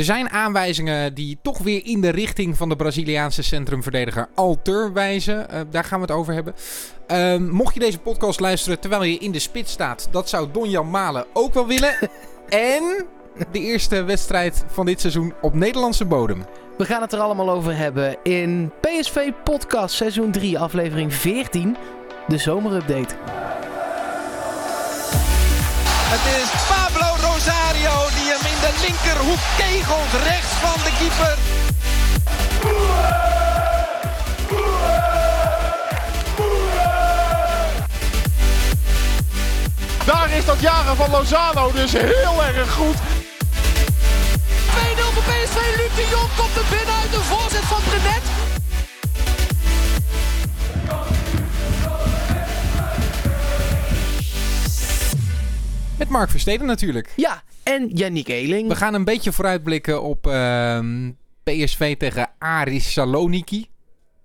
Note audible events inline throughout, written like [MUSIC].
Er zijn aanwijzingen die toch weer in de richting van de Braziliaanse centrumverdediger Alter wijzen. Uh, daar gaan we het over hebben. Uh, mocht je deze podcast luisteren terwijl je in de spits staat, dat zou Donjan Malen ook wel willen. [LAUGHS] en de eerste wedstrijd van dit seizoen op Nederlandse bodem. We gaan het er allemaal over hebben in PSV Podcast seizoen 3, aflevering 14, de zomerupdate. Het is de linkerhoek kegelt, rechts van de keeper. Daar is dat jagen van Lozano dus heel erg goed. 2-0 voor PSV. Luc de Jong komt er binnen uit de voorzet van Brenet. Met Mark Versteden natuurlijk. Ja, en Yannick Eeling. We gaan een beetje vooruitblikken op uh, PSV tegen Aris Saloniki.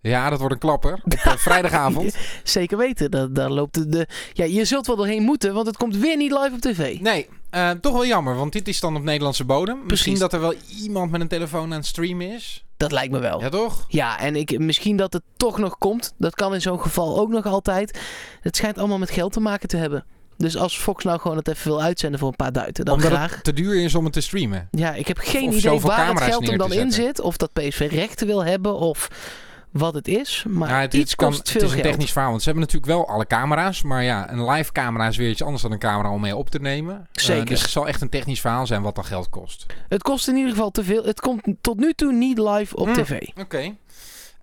Ja, dat wordt een klapper. Op uh, [LAUGHS] vrijdagavond. Zeker weten. Daar, daar loopt de, Ja, je zult wel doorheen moeten, want het komt weer niet live op tv. Nee, uh, toch wel jammer, want dit is dan op Nederlandse bodem. Precies. Misschien dat er wel iemand met een telefoon aan het streamen is. Dat lijkt me wel. Ja, toch? Ja, en ik, misschien dat het toch nog komt. Dat kan in zo'n geval ook nog altijd. Het schijnt allemaal met geld te maken te hebben. Dus als Fox nou gewoon het even wil uitzenden voor een paar duiten, dan Omdat graag. het te duur is om het te streamen. Ja, ik heb geen of idee waar het geld er dan in zit. Of dat PSV rechten wil hebben of wat het is. Maar ja, het, iets kan, kost veel Het is een geld. technisch verhaal. Want ze hebben natuurlijk wel alle camera's. Maar ja, een live camera is weer iets anders dan een camera om mee op te nemen. Zeker. Uh, dus het zal echt een technisch verhaal zijn wat dan geld kost. Het kost in ieder geval te veel. Het komt tot nu toe niet live op mm, tv. Oké. Okay.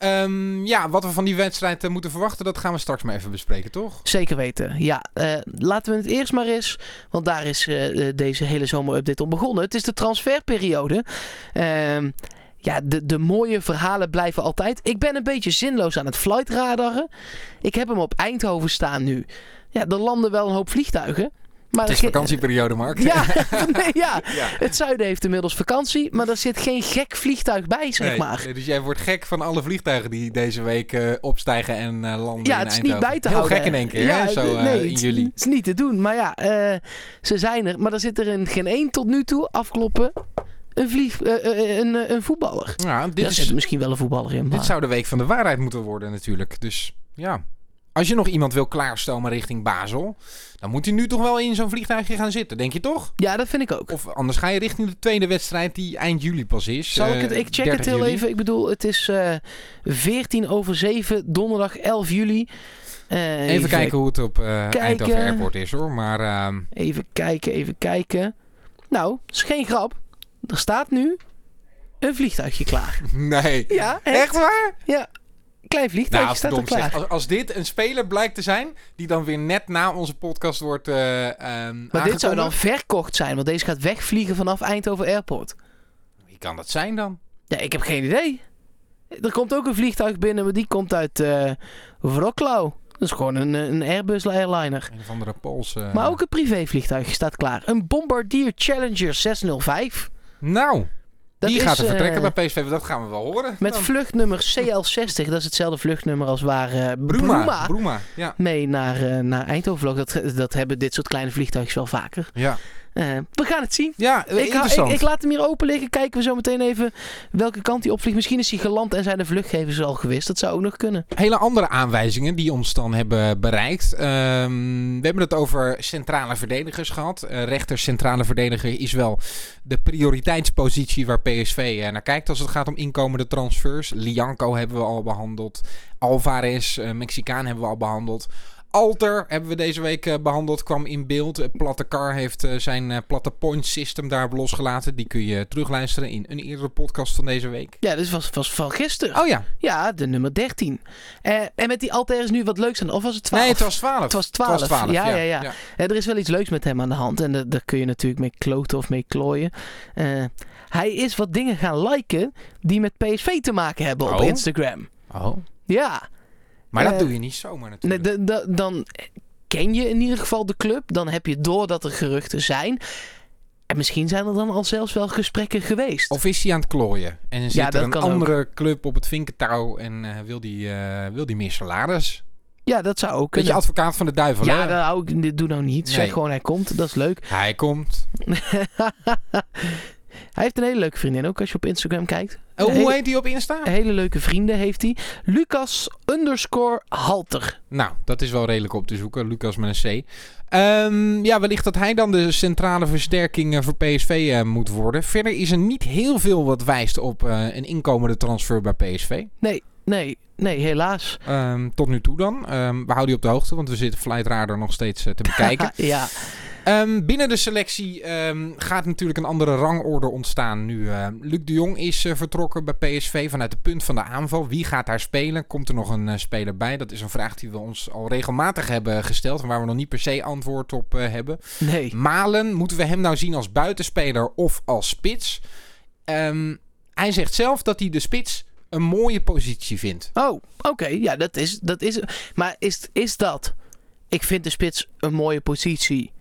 Um, ja, wat we van die wedstrijd uh, moeten verwachten, dat gaan we straks maar even bespreken, toch? Zeker weten, ja. Uh, laten we het eerst maar eens, want daar is uh, deze hele zomerupdate om begonnen. Het is de transferperiode. Uh, ja, de, de mooie verhalen blijven altijd. Ik ben een beetje zinloos aan het flightradaren. Ik heb hem op Eindhoven staan nu. Ja, er landen wel een hoop vliegtuigen. Maar het is vakantieperiode, Mark. Ja, [LAUGHS] [LAUGHS] nee, ja. ja, het zuiden heeft inmiddels vakantie, maar er zit geen gek vliegtuig bij, zeg nee, maar. Dus jij wordt gek van alle vliegtuigen die deze week uh, opstijgen en uh, landen Ja, in het is Eindhoven. niet bij te Heel houden. gek in één keer, ja, hè? Zo uh, nee, in juli. Het is niet te doen, maar ja, uh, ze zijn er. Maar er zit er in geen één tot nu toe afkloppen een, vlieg, uh, uh, een, een voetballer. Ja, dit Daar is, zit misschien wel een voetballer in. Maar... Dit zou de week van de waarheid moeten worden natuurlijk. Dus ja, als je nog iemand wil klaarstomen richting Basel, dan moet hij nu toch wel in zo'n vliegtuigje gaan zitten, denk je toch? Ja, dat vind ik ook. Of anders ga je richting de tweede wedstrijd die eind juli pas is. Zal ik het? Ik check het heel juli. even. Ik bedoel, het is uh, 14 over 7, donderdag 11 juli. Uh, even, even kijken hoe het op uh, Eindhoven Airport is hoor. Maar, uh... Even kijken, even kijken. Nou, is geen grap. Er staat nu een vliegtuigje klaar. [LAUGHS] Nee. Ja, echt, echt waar? Ja. Klein vliegtuigje nou, staat er klaar. Zeg, als, als, dit een speler blijkt te zijn, die dan weer net na onze podcast wordt uh, um, Maar dit zou dan verkocht zijn, want deze gaat wegvliegen vanaf Eindhoven Airport. Wie kan dat zijn dan? Ja, ik heb geen idee. Er komt ook een vliegtuig binnen, maar die komt uit uh, Wroclaw. Dat is gewoon een, een Airbus airliner. Een of andere Poolse... Maar ook een privévliegtuig staat klaar. Een Bombardier Challenger 605. Nou, dat die is, gaat er vertrekken uh, bij PSV. Dat gaan we wel horen. Met dan. vluchtnummer CL60. Dat is hetzelfde vluchtnummer als waar uh, Bruma, Bruma, ja. mee naar, uh, naar Eindhoven vloog. Dat, dat hebben dit soort kleine vliegtuigjes wel vaker. Ja. Uh, we gaan het zien. Ja, ik, interessant. Ik, ik, laat hem hier open liggen. Kijken we zo meteen even welke kant hij opvliegt. Misschien is hij geland en zijn de vluchtgevers al gewist. Dat zou ook nog kunnen. Hele andere aanwijzingen die ons dan hebben bereikt. Um, we hebben het over centrale verdedigers gehad. Uh, rechter centrale verdediger is wel de prioriteitspositie waar PSV uh, naar kijkt als het gaat om inkomende transfers. Lianco hebben we al behandeld. Alvarez, Mexicaan hebben we al behandeld. Alter hebben we deze week uh, behandeld, kwam in beeld. Uh, Platte Car heeft uh, zijn Platte Point System daarop losgelaten. Die kun je terugluisteren in een eerdere podcast van deze week. Ja, dat was, was van gisteren. Oh ja. Ja, de nummer 13. en met die Alter is nu wat leuks aan. Of was het 12? Nee, het was 12. Het was 12. Het was 12 ja, ja, ja, ja. ja. er is wel iets leuks met hem aan de hand. En daar kun je natuurlijk mee kloten of mee klooien. hij is wat dingen gaan liken die met PSV te maken hebben oh. op Instagram. Oh. Ja. Maar dat uh, doe je niet zomaar natuurlijk. Nee, dan ken je in ieder geval de club. Dan heb je door dat er geruchten zijn. En misschien zijn er dan al zelfs wel gesprekken geweest. Of is hij aan het klooien? En zit ja, er een ook. andere club op het vinkentouw en uh, wil, die, uh, wil die meer salaris? Ja, dat zou ook kunnen. je advocaat van de duivel, Ja, dat hou ik, doe nou niet. Nee. Zeg gewoon hij komt, dat is leuk. Hij komt. [LAUGHS] Hij heeft een hele leuke vriendin ook als je op Instagram kijkt. Oh, hoe heet die op Insta? Hele leuke vrienden heeft hij. Lucas underscore Halter. Nou, dat is wel redelijk op te zoeken. Lucas met een C. Ehm, ja, wellicht dat hij dan de centrale versterking eh, voor PSV eh, moet worden. Verder is er niet heel veel wat wijst op eh, een inkomende transfer bij PSV. Nee, nee, nee, helaas. Ehm, tot nu toe dan. Ehm, we houden je op de hoogte, want we zitten Flight Radar nog steeds te bekijken. [LAUGHS] ja, Ehm, binnen de selectie ehm, gaat natuurlijk een andere rangorde ontstaan nu. eh, Luc de Jong is eh, vertrokken bij PSV vanuit de punt van de aanval. Wie gaat daar spelen? Komt er nog een eh, speler bij? Dat is een vraag die we ons al regelmatig hebben gesteld. En waar we nog niet per se antwoord op hebben. nee. Malen, moeten we hem nou zien als buitenspeler of als spits? Ehm, hij zegt zelf dat hij de spits een mooie positie vindt. Oh, oké. Ja, dat is, dat is... Maar is, is dat... Ik vind de spits een mooie positie.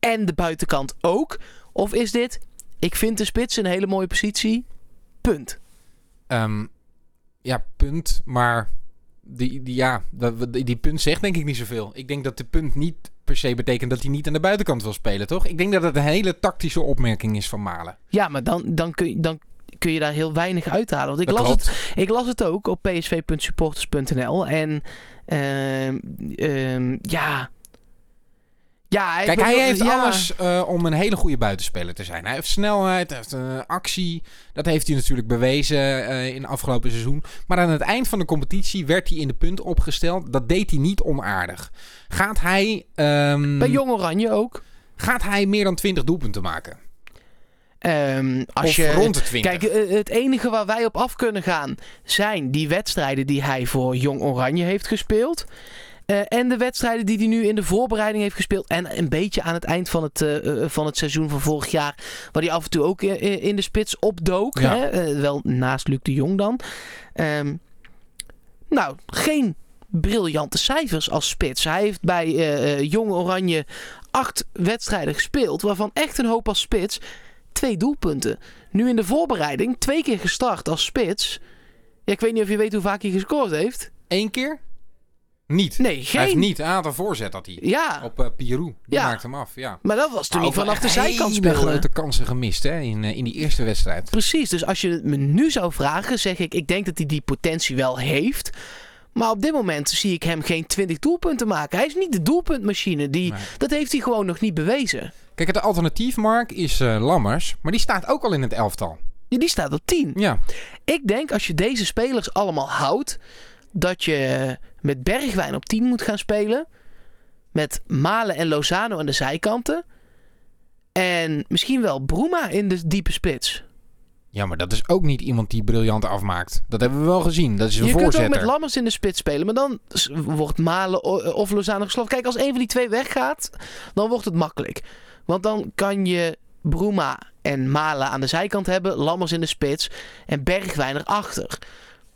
En de buitenkant ook? Of is dit... Ik vind de spits een hele mooie positie. Punt. Ehm, ja, punt. Maar die, die, ja, dat- die, die punt zegt denk ik niet zoveel. Ik denk dat de punt niet per se betekent dat hij niet aan de buitenkant wil spelen, toch? Ik denk dat het een hele tactische opmerking is van Malen. Ja, maar dan, dan, kun, je, dan kun je daar heel weinig uithalen. Want ik, Dat las klopt. het, ik las het ook op psv.supporters.nl. En... ehm, ehm, ja... Ja, Kijk, hij heeft ja. alles eh, om een hele goede buitenspeler te zijn. Hij heeft snelheid, hij heeft eh, actie. Dat heeft hij natuurlijk bewezen eh, in het afgelopen seizoen. Maar aan het eind van de competitie werd hij in de punt opgesteld. Dat deed hij niet onaardig. Gaat hij, ehm, Bij Jong Oranje ook. gaat hij meer dan 20 doelpunten maken? Ehm, als of je, rond de 20? Kijk, het enige waar wij op af kunnen gaan zijn die wedstrijden die hij voor Jong Oranje heeft gespeeld. Eh, en de wedstrijden die hij nu in de voorbereiding heeft gespeeld. En een beetje aan het eind van het, eh, eh, van het seizoen van vorig jaar. Waar hij af en toe ook in de spits opdook. Ja. Hè? Wel naast Luc de Jong dan. Ehm, nou, geen briljante cijfers als spits. Hij heeft bij eh, eh, Jong Oranje acht wedstrijden gespeeld. Waarvan echt een hoop als spits. Twee doelpunten. Nu in de voorbereiding twee keer gestart als spits. Ja, ik weet niet of je weet hoe vaak hij gescoord heeft. Eén keer? Niet. Nee, Hij heeft geen. niet. Hij had een voorzet had hij. Ja, Op uh, Pirou. Die Ja. maakte hem af, ja. maar dat was toen niet ook vanaf de zijkant spelen. grote kansen gemist hè, in, eh, in die eerste wedstrijd. Precies, dus als je het me nu zou vragen, zeg ik, ik denk dat hij die potentie wel heeft. Maar op dit moment zie ik hem geen 20 doelpunten maken. Hij is niet de doelpuntmachine. Die, Nee. Dat heeft hij gewoon nog niet bewezen. Kijk, het alternatief, Mark, is eh, Lammers. Maar die staat ook al in het elftal. Die, die staat op 10. Ja. Ik denk als je deze spelers allemaal houdt, dat je met Bergwijn op 10 moet gaan spelen. Met Malen en Lozano aan de zijkanten. En misschien wel Bruma in de diepe spits. ja, maar dat is ook niet iemand die briljant afmaakt. Dat hebben we wel gezien. Dat is een je kunt ook voorzetter. met Lammers in de spits spelen, maar dan wordt Malen o- of Lozano geslacht. Kijk, als een van die twee weggaat, dan wordt het makkelijk. Want dan kan je Bruma en Malen aan de zijkant hebben, Lammers in de spits en Bergwijn erachter.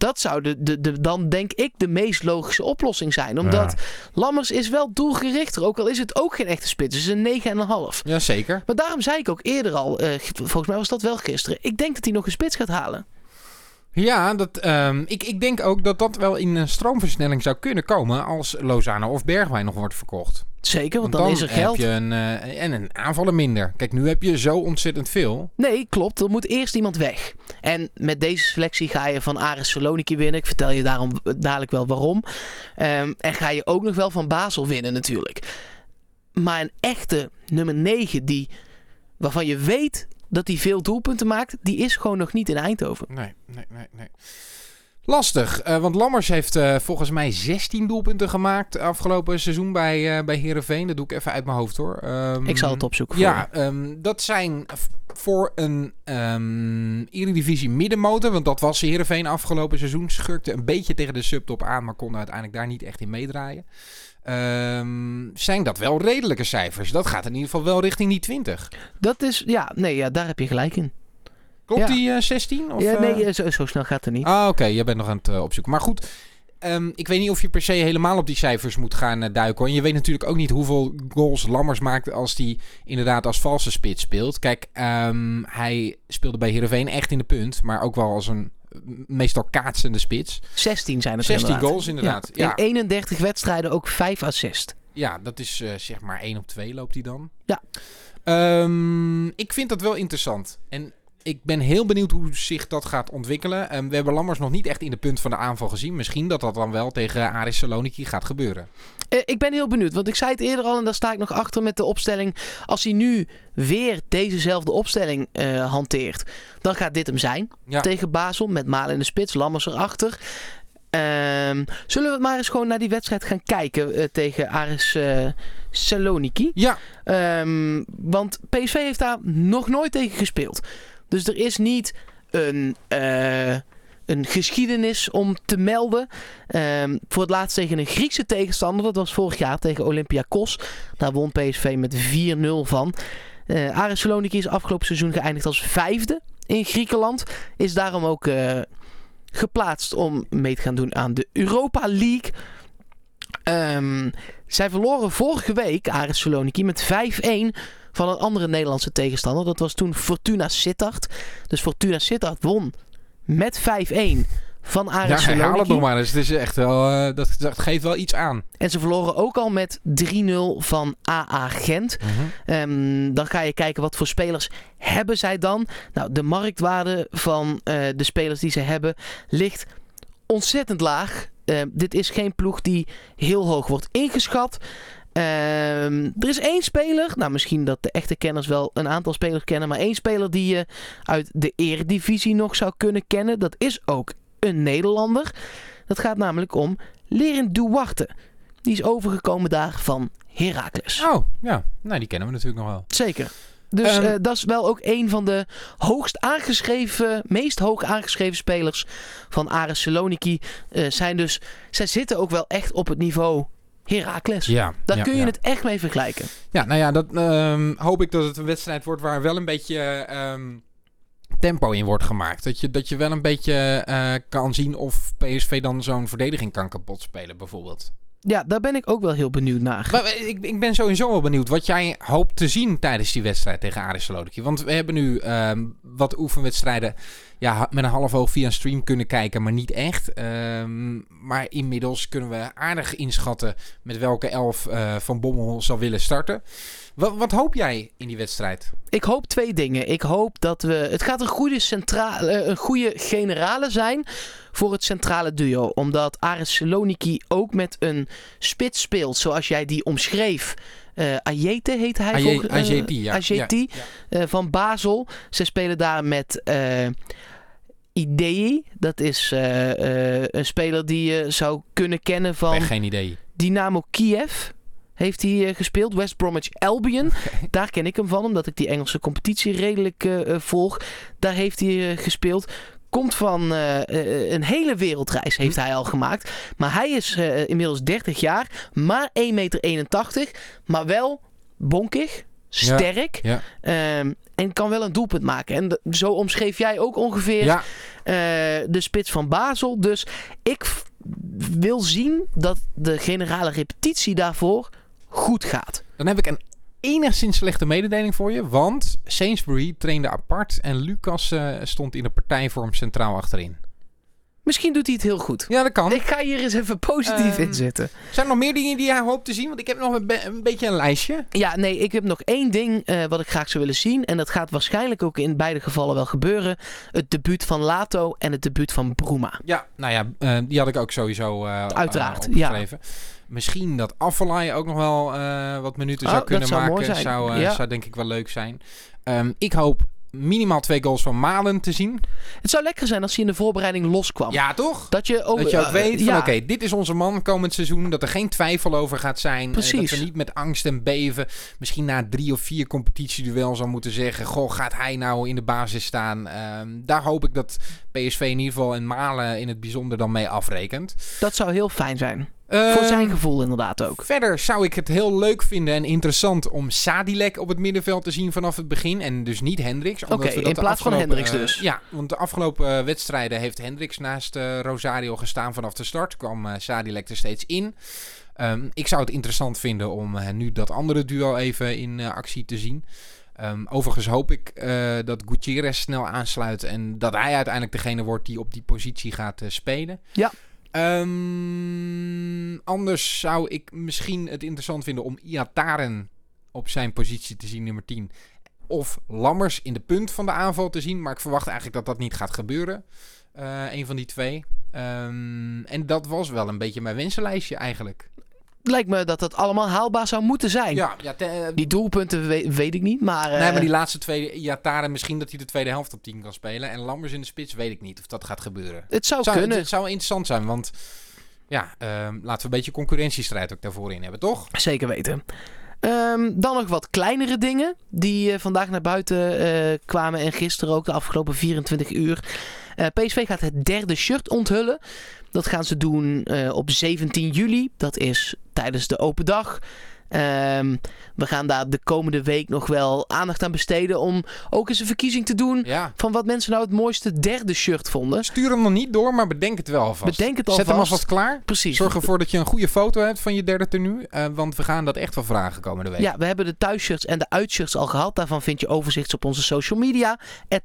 Dat zou de, de, de, dan denk ik de meest logische oplossing zijn. Omdat Lammers is wel doelgerichter, ook al is het ook geen echte spits. Het is een 9,5. Ja, zeker. Maar daarom zei ik ook eerder al, eh, volgens mij was dat wel gisteren. Ik denk dat hij nog een spits gaat halen. Ja, dat, ehm, ik, ik denk ook dat dat wel in een stroomversnelling zou kunnen komen als Lozano of Bergwijn nog wordt verkocht. Zeker, want dan, is er geld. heb je een, eh, en een aanvallen minder. Kijk, nu heb je zo ontzettend veel. Nee, klopt. Er moet eerst iemand weg. En met deze selectie ga je van Aris Saloniki winnen. Ik vertel je daarom dadelijk wel waarom. Ehm, en ga je ook nog wel van Basel winnen natuurlijk. Maar een echte nummer 9 die, waarvan je weet dat hij veel doelpunten maakt, die is gewoon nog niet in Eindhoven. Nee, nee, nee, nee. Lastig, eh, want Lammers heeft eh, volgens mij 16 doelpunten gemaakt afgelopen seizoen bij, eh bij Heerenveen. Dat doe ik even uit mijn hoofd hoor. Ehm, Ik zal het opzoeken voor Ja, ehm, dat zijn voor een ehm Eredivisie middenmotor, want dat was Heerenveen afgelopen seizoen. Schurkte een beetje tegen de subtop aan, maar kon uiteindelijk daar niet echt in meedraaien. Zijn dat wel redelijke cijfers? Dat gaat in ieder geval wel richting die 20. Dat is, ja, nee, ja, daar heb je gelijk in. Klopt Ja. die eh, 16? Of, ja, nee, eh? eh, zo, zo snel gaat het niet. Ah, oké. Jij bent nog aan het eh, opzoeken. Maar goed, ehm, ik weet niet of je per se helemaal op die cijfers moet gaan eh, duiken. Hoor. En je weet natuurlijk ook niet hoeveel goals Lammers maakt als hij inderdaad als valse spits speelt. Kijk, ehm, hij speelde bij Heerenveen echt in de punt, maar ook wel als een eh, meestal kaatsende spits. 16 zijn het 16 inderdaad. goals inderdaad. Ja. In 31 wedstrijden ook 5 assist. Ja, dat is eh, zeg maar 1 op 2 loopt hij dan. Ja. Ehm, ik vind dat wel interessant. En ik ben heel benieuwd hoe zich dat gaat ontwikkelen. Ehm, we hebben Lammers nog niet echt in de punt van de aanval gezien. Misschien dat dat dan wel tegen Aris Saloniki gaat gebeuren. Eh, ik ben heel benieuwd, want ik zei het eerder al en daar sta ik nog achter met de opstelling. Als hij nu weer dezezelfde opstelling eh, hanteert, dan gaat dit hem zijn Ja. tegen Basel. Met Malen in de spits, Lammers erachter. Ehm, zullen we maar eens gewoon naar die wedstrijd gaan kijken eh, tegen Aris eh Saloniki? Ja, Ehm, want PSV heeft daar nog nooit tegen gespeeld. Dus er is niet een, eh, een geschiedenis om te melden. Ehm, voor het laatst tegen een Griekse tegenstander. Dat was vorig jaar tegen Olympiakos. Daar won PSV met 4-0 van. Aris Saloniki is afgelopen seizoen geëindigd als vijfde in Griekenland. Is daarom ook geplaatst om mee te gaan doen aan de Europa League. Ehm, zij verloren vorige week, Aris Saloniki, met 5-1 van een andere Nederlandse tegenstander. Dat was toen Fortuna Sittard. Dus Fortuna Sittard won met 5-1 van Aris ja herhaal het nog maar eens. Het is echt wel, eh, dat, dat geeft wel iets aan. En ze verloren ook al met 3-0 van AA Gent. Ehm, dan ga je kijken wat voor spelers hebben zij dan. Nou, de marktwaarde van eh, de spelers die ze hebben ligt ontzettend laag. Ehm, dit is geen ploeg die heel hoog wordt ingeschat. Ehm, er is één speler, nou misschien dat de echte kenners wel een aantal spelers kennen, maar één speler die je uit de eredivisie nog zou kunnen kennen. Dat is ook een Nederlander. Dat gaat namelijk om Lerin Duarte. Die is overgekomen daar van Heracles. Oh, ja. Nou, die kennen we natuurlijk nog wel. Zeker. Dus Ehm, eh, dat is wel ook een van de hoogst aangeschreven, meest hoog aangeschreven spelers van Ares Saloniki. Eh, zijn dus, zij zitten ook wel echt op het niveau Heracles. Ja. Daar ja, kun je ja. het echt mee vergelijken. Ja, nou ja, dat ehm, hoop ik dat het een wedstrijd wordt waar wel een beetje ehm, tempo in wordt gemaakt. Dat je, dat je wel een beetje eh, kan zien of PSV dan zo'n verdediging kan kapot spelen, bijvoorbeeld. Ja, daar ben ik ook wel heel benieuwd naar. Maar eh, ik, ik ben sowieso wel benieuwd wat jij hoopt te zien tijdens die wedstrijd tegen Aris Saloniki. Want we hebben nu ehm, wat oefenwedstrijden ja, met een half oog via een stream kunnen kijken, maar niet echt. Ehm, maar inmiddels kunnen we aardig inschatten met welke elf eh, Van Bommel zal willen starten. Wat, wat hoop jij in die wedstrijd? Ik hoop twee dingen. Ik hoop dat we. Het gaat een goede, centrale, eh, een goede generale zijn voor het centrale duo. Omdat Aris Saloniki ook met een spits speelt zoals jij die omschreef. Eh Ayete heet hij. Aje- volgens- eh, Ajeti, ja. Van Basel. Ze spelen daar met eh Idei. Dat is een speler die je zou kunnen kennen Ik van heb geen idee. Dynamo Kiev heeft hij eh, gespeeld. West Bromwich Albion. Daar ken ik hem van, omdat ik die Engelse competitie redelijk eh, eh, volg. Daar heeft hij gespeeld. Komt van een hele wereldreis, heeft hij al gemaakt. Maar hij is inmiddels 30 jaar, maar 1,81 meter. Maar wel bonkig, sterk. Ja. ehm, en kan wel een doelpunt maken. En zo omschreef jij ook ongeveer Ja, de spits van Basel. Dus ik wil zien dat de generale repetitie daarvoor goed gaat. dan heb ik een enigszins slechte mededeling voor je. Want Sainsbury trainde apart en Lucas eh, stond in de partijvorm centraal achterin. Misschien doet hij het heel goed. Ja, dat kan. Ik ga hier eens even positief Ehm, in zitten. Zijn er nog meer dingen die jij hoopt te zien? Want ik heb nog een, be- een beetje een lijstje. Ja, nee, ik heb nog één ding eh, wat ik graag zou willen zien. En dat gaat waarschijnlijk ook in beide gevallen wel gebeuren. Het debuut van Lato en het debuut van Bruma. Ja, nou ja, eh, die had ik ook sowieso eh, Uiteraard, opgeschreven. Misschien dat Afvalai ook nog wel wat minuten Oh, zou dat kunnen zou maken. mooi zijn. Zou, Ja. zou denk ik wel leuk zijn. Ehm, ik hoop minimaal twee goals van Malen te zien. Het zou lekker zijn als hij in de voorbereiding loskwam. Ja, toch? Dat je ook, Dat je ook eh, weet van ja. oké, dit is onze man komend seizoen. Dat er geen twijfel over gaat zijn. Eh, dat we niet met angst en beven misschien na drie of vier competitieduels zou moeten zeggen... Goh, gaat hij nou in de basis staan? Ehm, daar hoop ik dat PSV in ieder geval en Malen in het bijzonder dan mee afrekent. Dat zou heel fijn zijn. Voor Ehm, zijn gevoel inderdaad ook. Verder zou ik het heel leuk vinden en interessant om Sadilek op het middenveld te zien vanaf het begin. En dus niet Hendricks. Oké, in plaats van Hendricks dus. ja, want de afgelopen eh, wedstrijden heeft Hendricks naast eh, Rosario gestaan vanaf de start. Kwam eh Sadilek er steeds in. Ehm, ik zou het interessant vinden om nu dat andere duo even in actie te zien. Ehm, overigens hoop ik dat Gutierrez snel aansluit en dat hij uiteindelijk degene wordt die op die positie gaat spelen. Ja. Ehm, anders zou ik misschien het interessant vinden om Iataren op zijn positie te zien, nummer 10. Of Lammers in de punt van de aanval te zien. Maar ik verwacht eigenlijk dat dat niet gaat gebeuren. Uh, een van die twee. Um, en dat was wel een beetje mijn wensenlijstje eigenlijk. Lijkt me dat dat allemaal haalbaar zou moeten zijn. Ja, ja te, die doelpunten weet, weet, ik niet, maar... Nee, maar die laatste twee... Iataren misschien dat hij de tweede helft op 10 kan spelen. En Lammers in de spits weet ik niet of dat gaat gebeuren. Het zou, kunnen. Het, het zou interessant zijn, want... Ja, um, laten we een beetje concurrentiestrijd ook daarvoor in hebben, toch? Zeker weten. Um, dan nog wat kleinere dingen die uh, vandaag naar buiten uh, kwamen en gisteren ook de afgelopen 24 uur. Uh, PSV gaat het derde shirt onthullen. Dat gaan ze doen op 17 juli. Dat is tijdens de open dag. Um, we gaan daar de komende week nog wel aandacht aan besteden om ook eens een verkiezing te doen ja. van wat mensen nou het mooiste derde shirt vonden. Stuur hem nog niet door, maar bedenk het wel alvast. Bedenk het alvast. Zet hem alvast klaar. Precies. Zorg ervoor dat je een goede foto hebt van je derde tenue, uh, want we gaan dat echt wel vragen komende week. Ja, we hebben de thuisshirts en de uitshirts al gehad. Daarvan vind je overzichts op onze social media.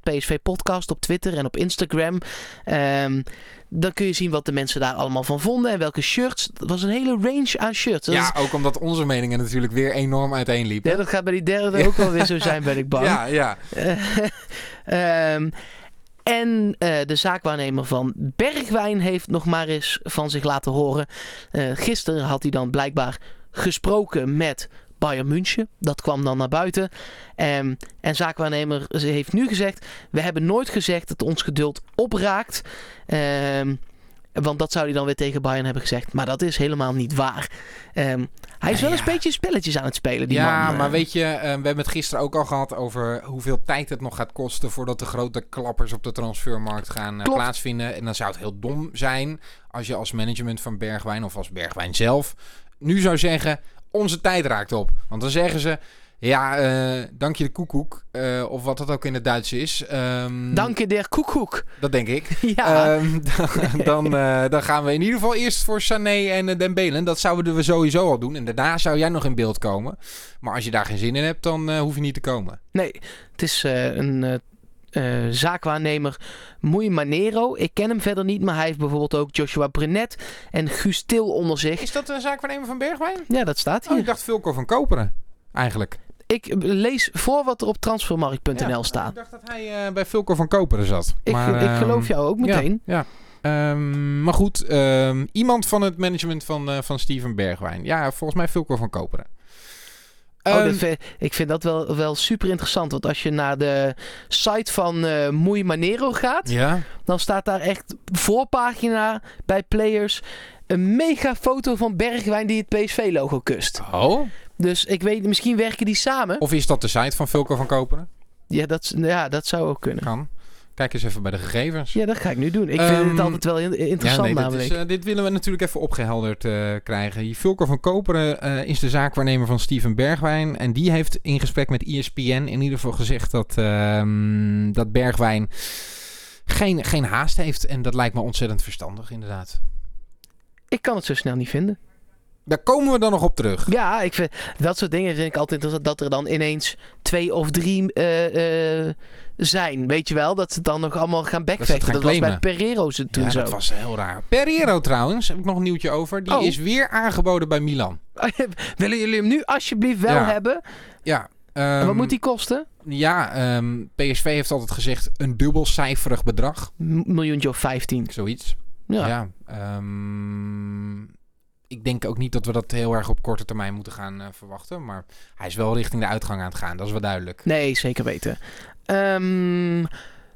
PSV Podcast op Twitter en op Instagram. Um, dan kun je zien wat de mensen daar allemaal van vonden en welke shirts. Het was een hele range aan shirts. Dat ja, ook omdat onze meningen natuurlijk weer enorm uiteenliepen. Ja, dat gaat bij die derde ook wel weer zo [LAUGHS] zijn, ben ik bang. Ja, ja. um, [LAUGHS] en uh, de zaakwaarnemer van Bergwijn heeft nog maar eens van zich laten horen. Uh, gisteren had hij dan blijkbaar gesproken met Bayern München. Dat kwam dan naar buiten. Um, en zaakwaarnemer heeft nu gezegd: We hebben nooit gezegd dat ons geduld opraakt. Um, want dat zou hij dan weer tegen Bayern hebben gezegd. Maar dat is helemaal niet waar. Um, hij is wel ja. een beetje spelletjes aan het spelen, die ja, man. maar weet je, uh, we hebben het gisteren ook al gehad over hoeveel tijd het nog gaat kosten voordat de grote klappers op de transfermarkt gaan uh, plaatsvinden. En dan zou het heel dom zijn als je als management van Bergwijn of als Bergwijn zelf nu zou zeggen, onze tijd raakt op. Want dan zeggen ze, ja, uh, dank je de koekoek. Uh, of wat dat ook in het Duits is. Um, dank je der koekoek. Dat denk ik. [LAUGHS] Ja. Um, dan, dan, uh, dan, gaan we in ieder geval eerst voor Sané en uh, Dembele. Dat zouden we sowieso al doen. En daarna zou jij nog in beeld komen. Maar als je daar geen zin in hebt, dan hoef je niet te komen. Nee, het is een... zaakwaarnemer Moei Manero. Ik ken hem verder niet, maar hij heeft bijvoorbeeld ook Joshua Brenet en Guus Til onder zich. Is dat een zaakwaarnemer van Bergwijn? Ja, dat staat hier. Oh, ik dacht Vulko van Koperen, eigenlijk. Ik lees voor wat er op transfermarkt.nl ja, staat. Ik dacht dat hij uh, bij Vulko van Koperen zat. Ik, maar, ik geloof jou ook meteen. Ja, ja. Um, maar goed, um, iemand van het management van, uh, van Steven Bergwijn. Ja, volgens mij Vulko van Koperen. Oh, um, vind, ik vind dat wel, wel super interessant. Want als je naar de site van uh, Moei Manero gaat, ja. dan staat daar echt voorpagina bij players een mega foto van Bergwijn die het PSV-logo kust. Oh. Dus ik weet, misschien werken die samen. Of is dat de site van Vulko van Koperen? Ja, dat, ja, dat zou ook kunnen. Kan. Kijk eens even bij de gegevens. Ja, dat ga ik nu doen. Ik um, vind het altijd wel interessant ja, nee, namelijk. Dit, is, uh, dit, willen we natuurlijk even opgehelderd uh, krijgen. Vulko van Koperen uh, is de zaakwaarnemer van Steven Bergwijn. En die heeft in gesprek met ESPN in ieder geval gezegd dat, um, dat Bergwijn geen, geen haast heeft. En dat lijkt me ontzettend verstandig, inderdaad. Ik kan het zo snel niet vinden. Daar komen we dan nog op terug. Ja, ik vind, dat soort dingen vind ik altijd interessant. Dat er dan ineens twee of drie uh, uh, zijn. Weet je wel? Dat ze dan nog allemaal gaan backvechten. Dat, dat was bij Pereiro toen ja, zo. dat was heel raar. Pereiro trouwens, heb ik nog een nieuwtje over. Die oh. is weer aangeboden bij Milan. [LAUGHS] Willen jullie hem nu alsjeblieft wel ja. hebben? Ja. Um, wat moet die kosten? Ja, um, PSV heeft altijd gezegd een dubbelcijferig bedrag. M miljoentje of 15. Zoiets. Ja. ja um, ik denk ook niet dat we dat heel erg op korte termijn moeten gaan uh, verwachten. Maar hij is wel richting de uitgang aan het gaan. Dat is wel duidelijk. Nee, zeker weten. Um,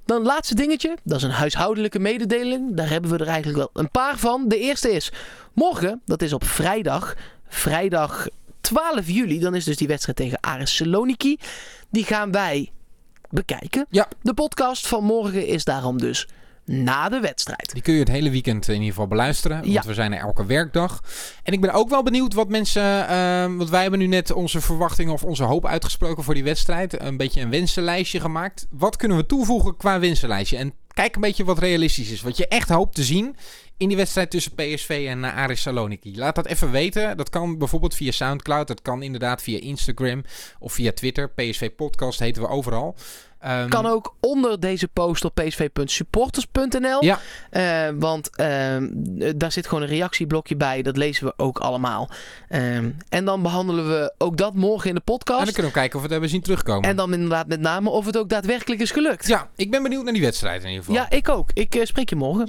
dan laatste dingetje. Dat is een huishoudelijke mededeling. Daar hebben we er eigenlijk wel een paar van. De eerste is morgen. Dat is op vrijdag. Vrijdag 12 juli. Dan is dus die wedstrijd tegen Aris Saloniki. Die gaan wij bekijken. Ja. De podcast van morgen is daarom dus na de wedstrijd. Die kun je het hele weekend in ieder geval beluisteren. Want ja. we zijn er elke werkdag. En ik ben ook wel benieuwd wat mensen... Uh, want wij hebben nu net onze verwachtingen of onze hoop uitgesproken voor die wedstrijd. Een beetje een wensenlijstje gemaakt. Wat kunnen we toevoegen qua wensenlijstje? En kijk een beetje wat realistisch is. Wat je echt hoopt te zien in die wedstrijd tussen PSV en uh, Aris Saloniki? Laat dat even weten. Dat kan bijvoorbeeld via Soundcloud. Dat kan inderdaad via Instagram of via Twitter. PSV Podcast heten we overal. Um, kan ook onder deze post op psv.supporters.nl. Ja. Uh, want uh, daar zit gewoon een reactieblokje bij. Dat lezen we ook allemaal. Uh, en dan behandelen we ook dat morgen in de podcast. En dan kunnen we kijken of we het hebben zien terugkomen. En dan inderdaad met name of het ook daadwerkelijk is gelukt. Ja, ik ben benieuwd naar die wedstrijd in ieder geval. Ja, ik ook. Ik spreek je morgen.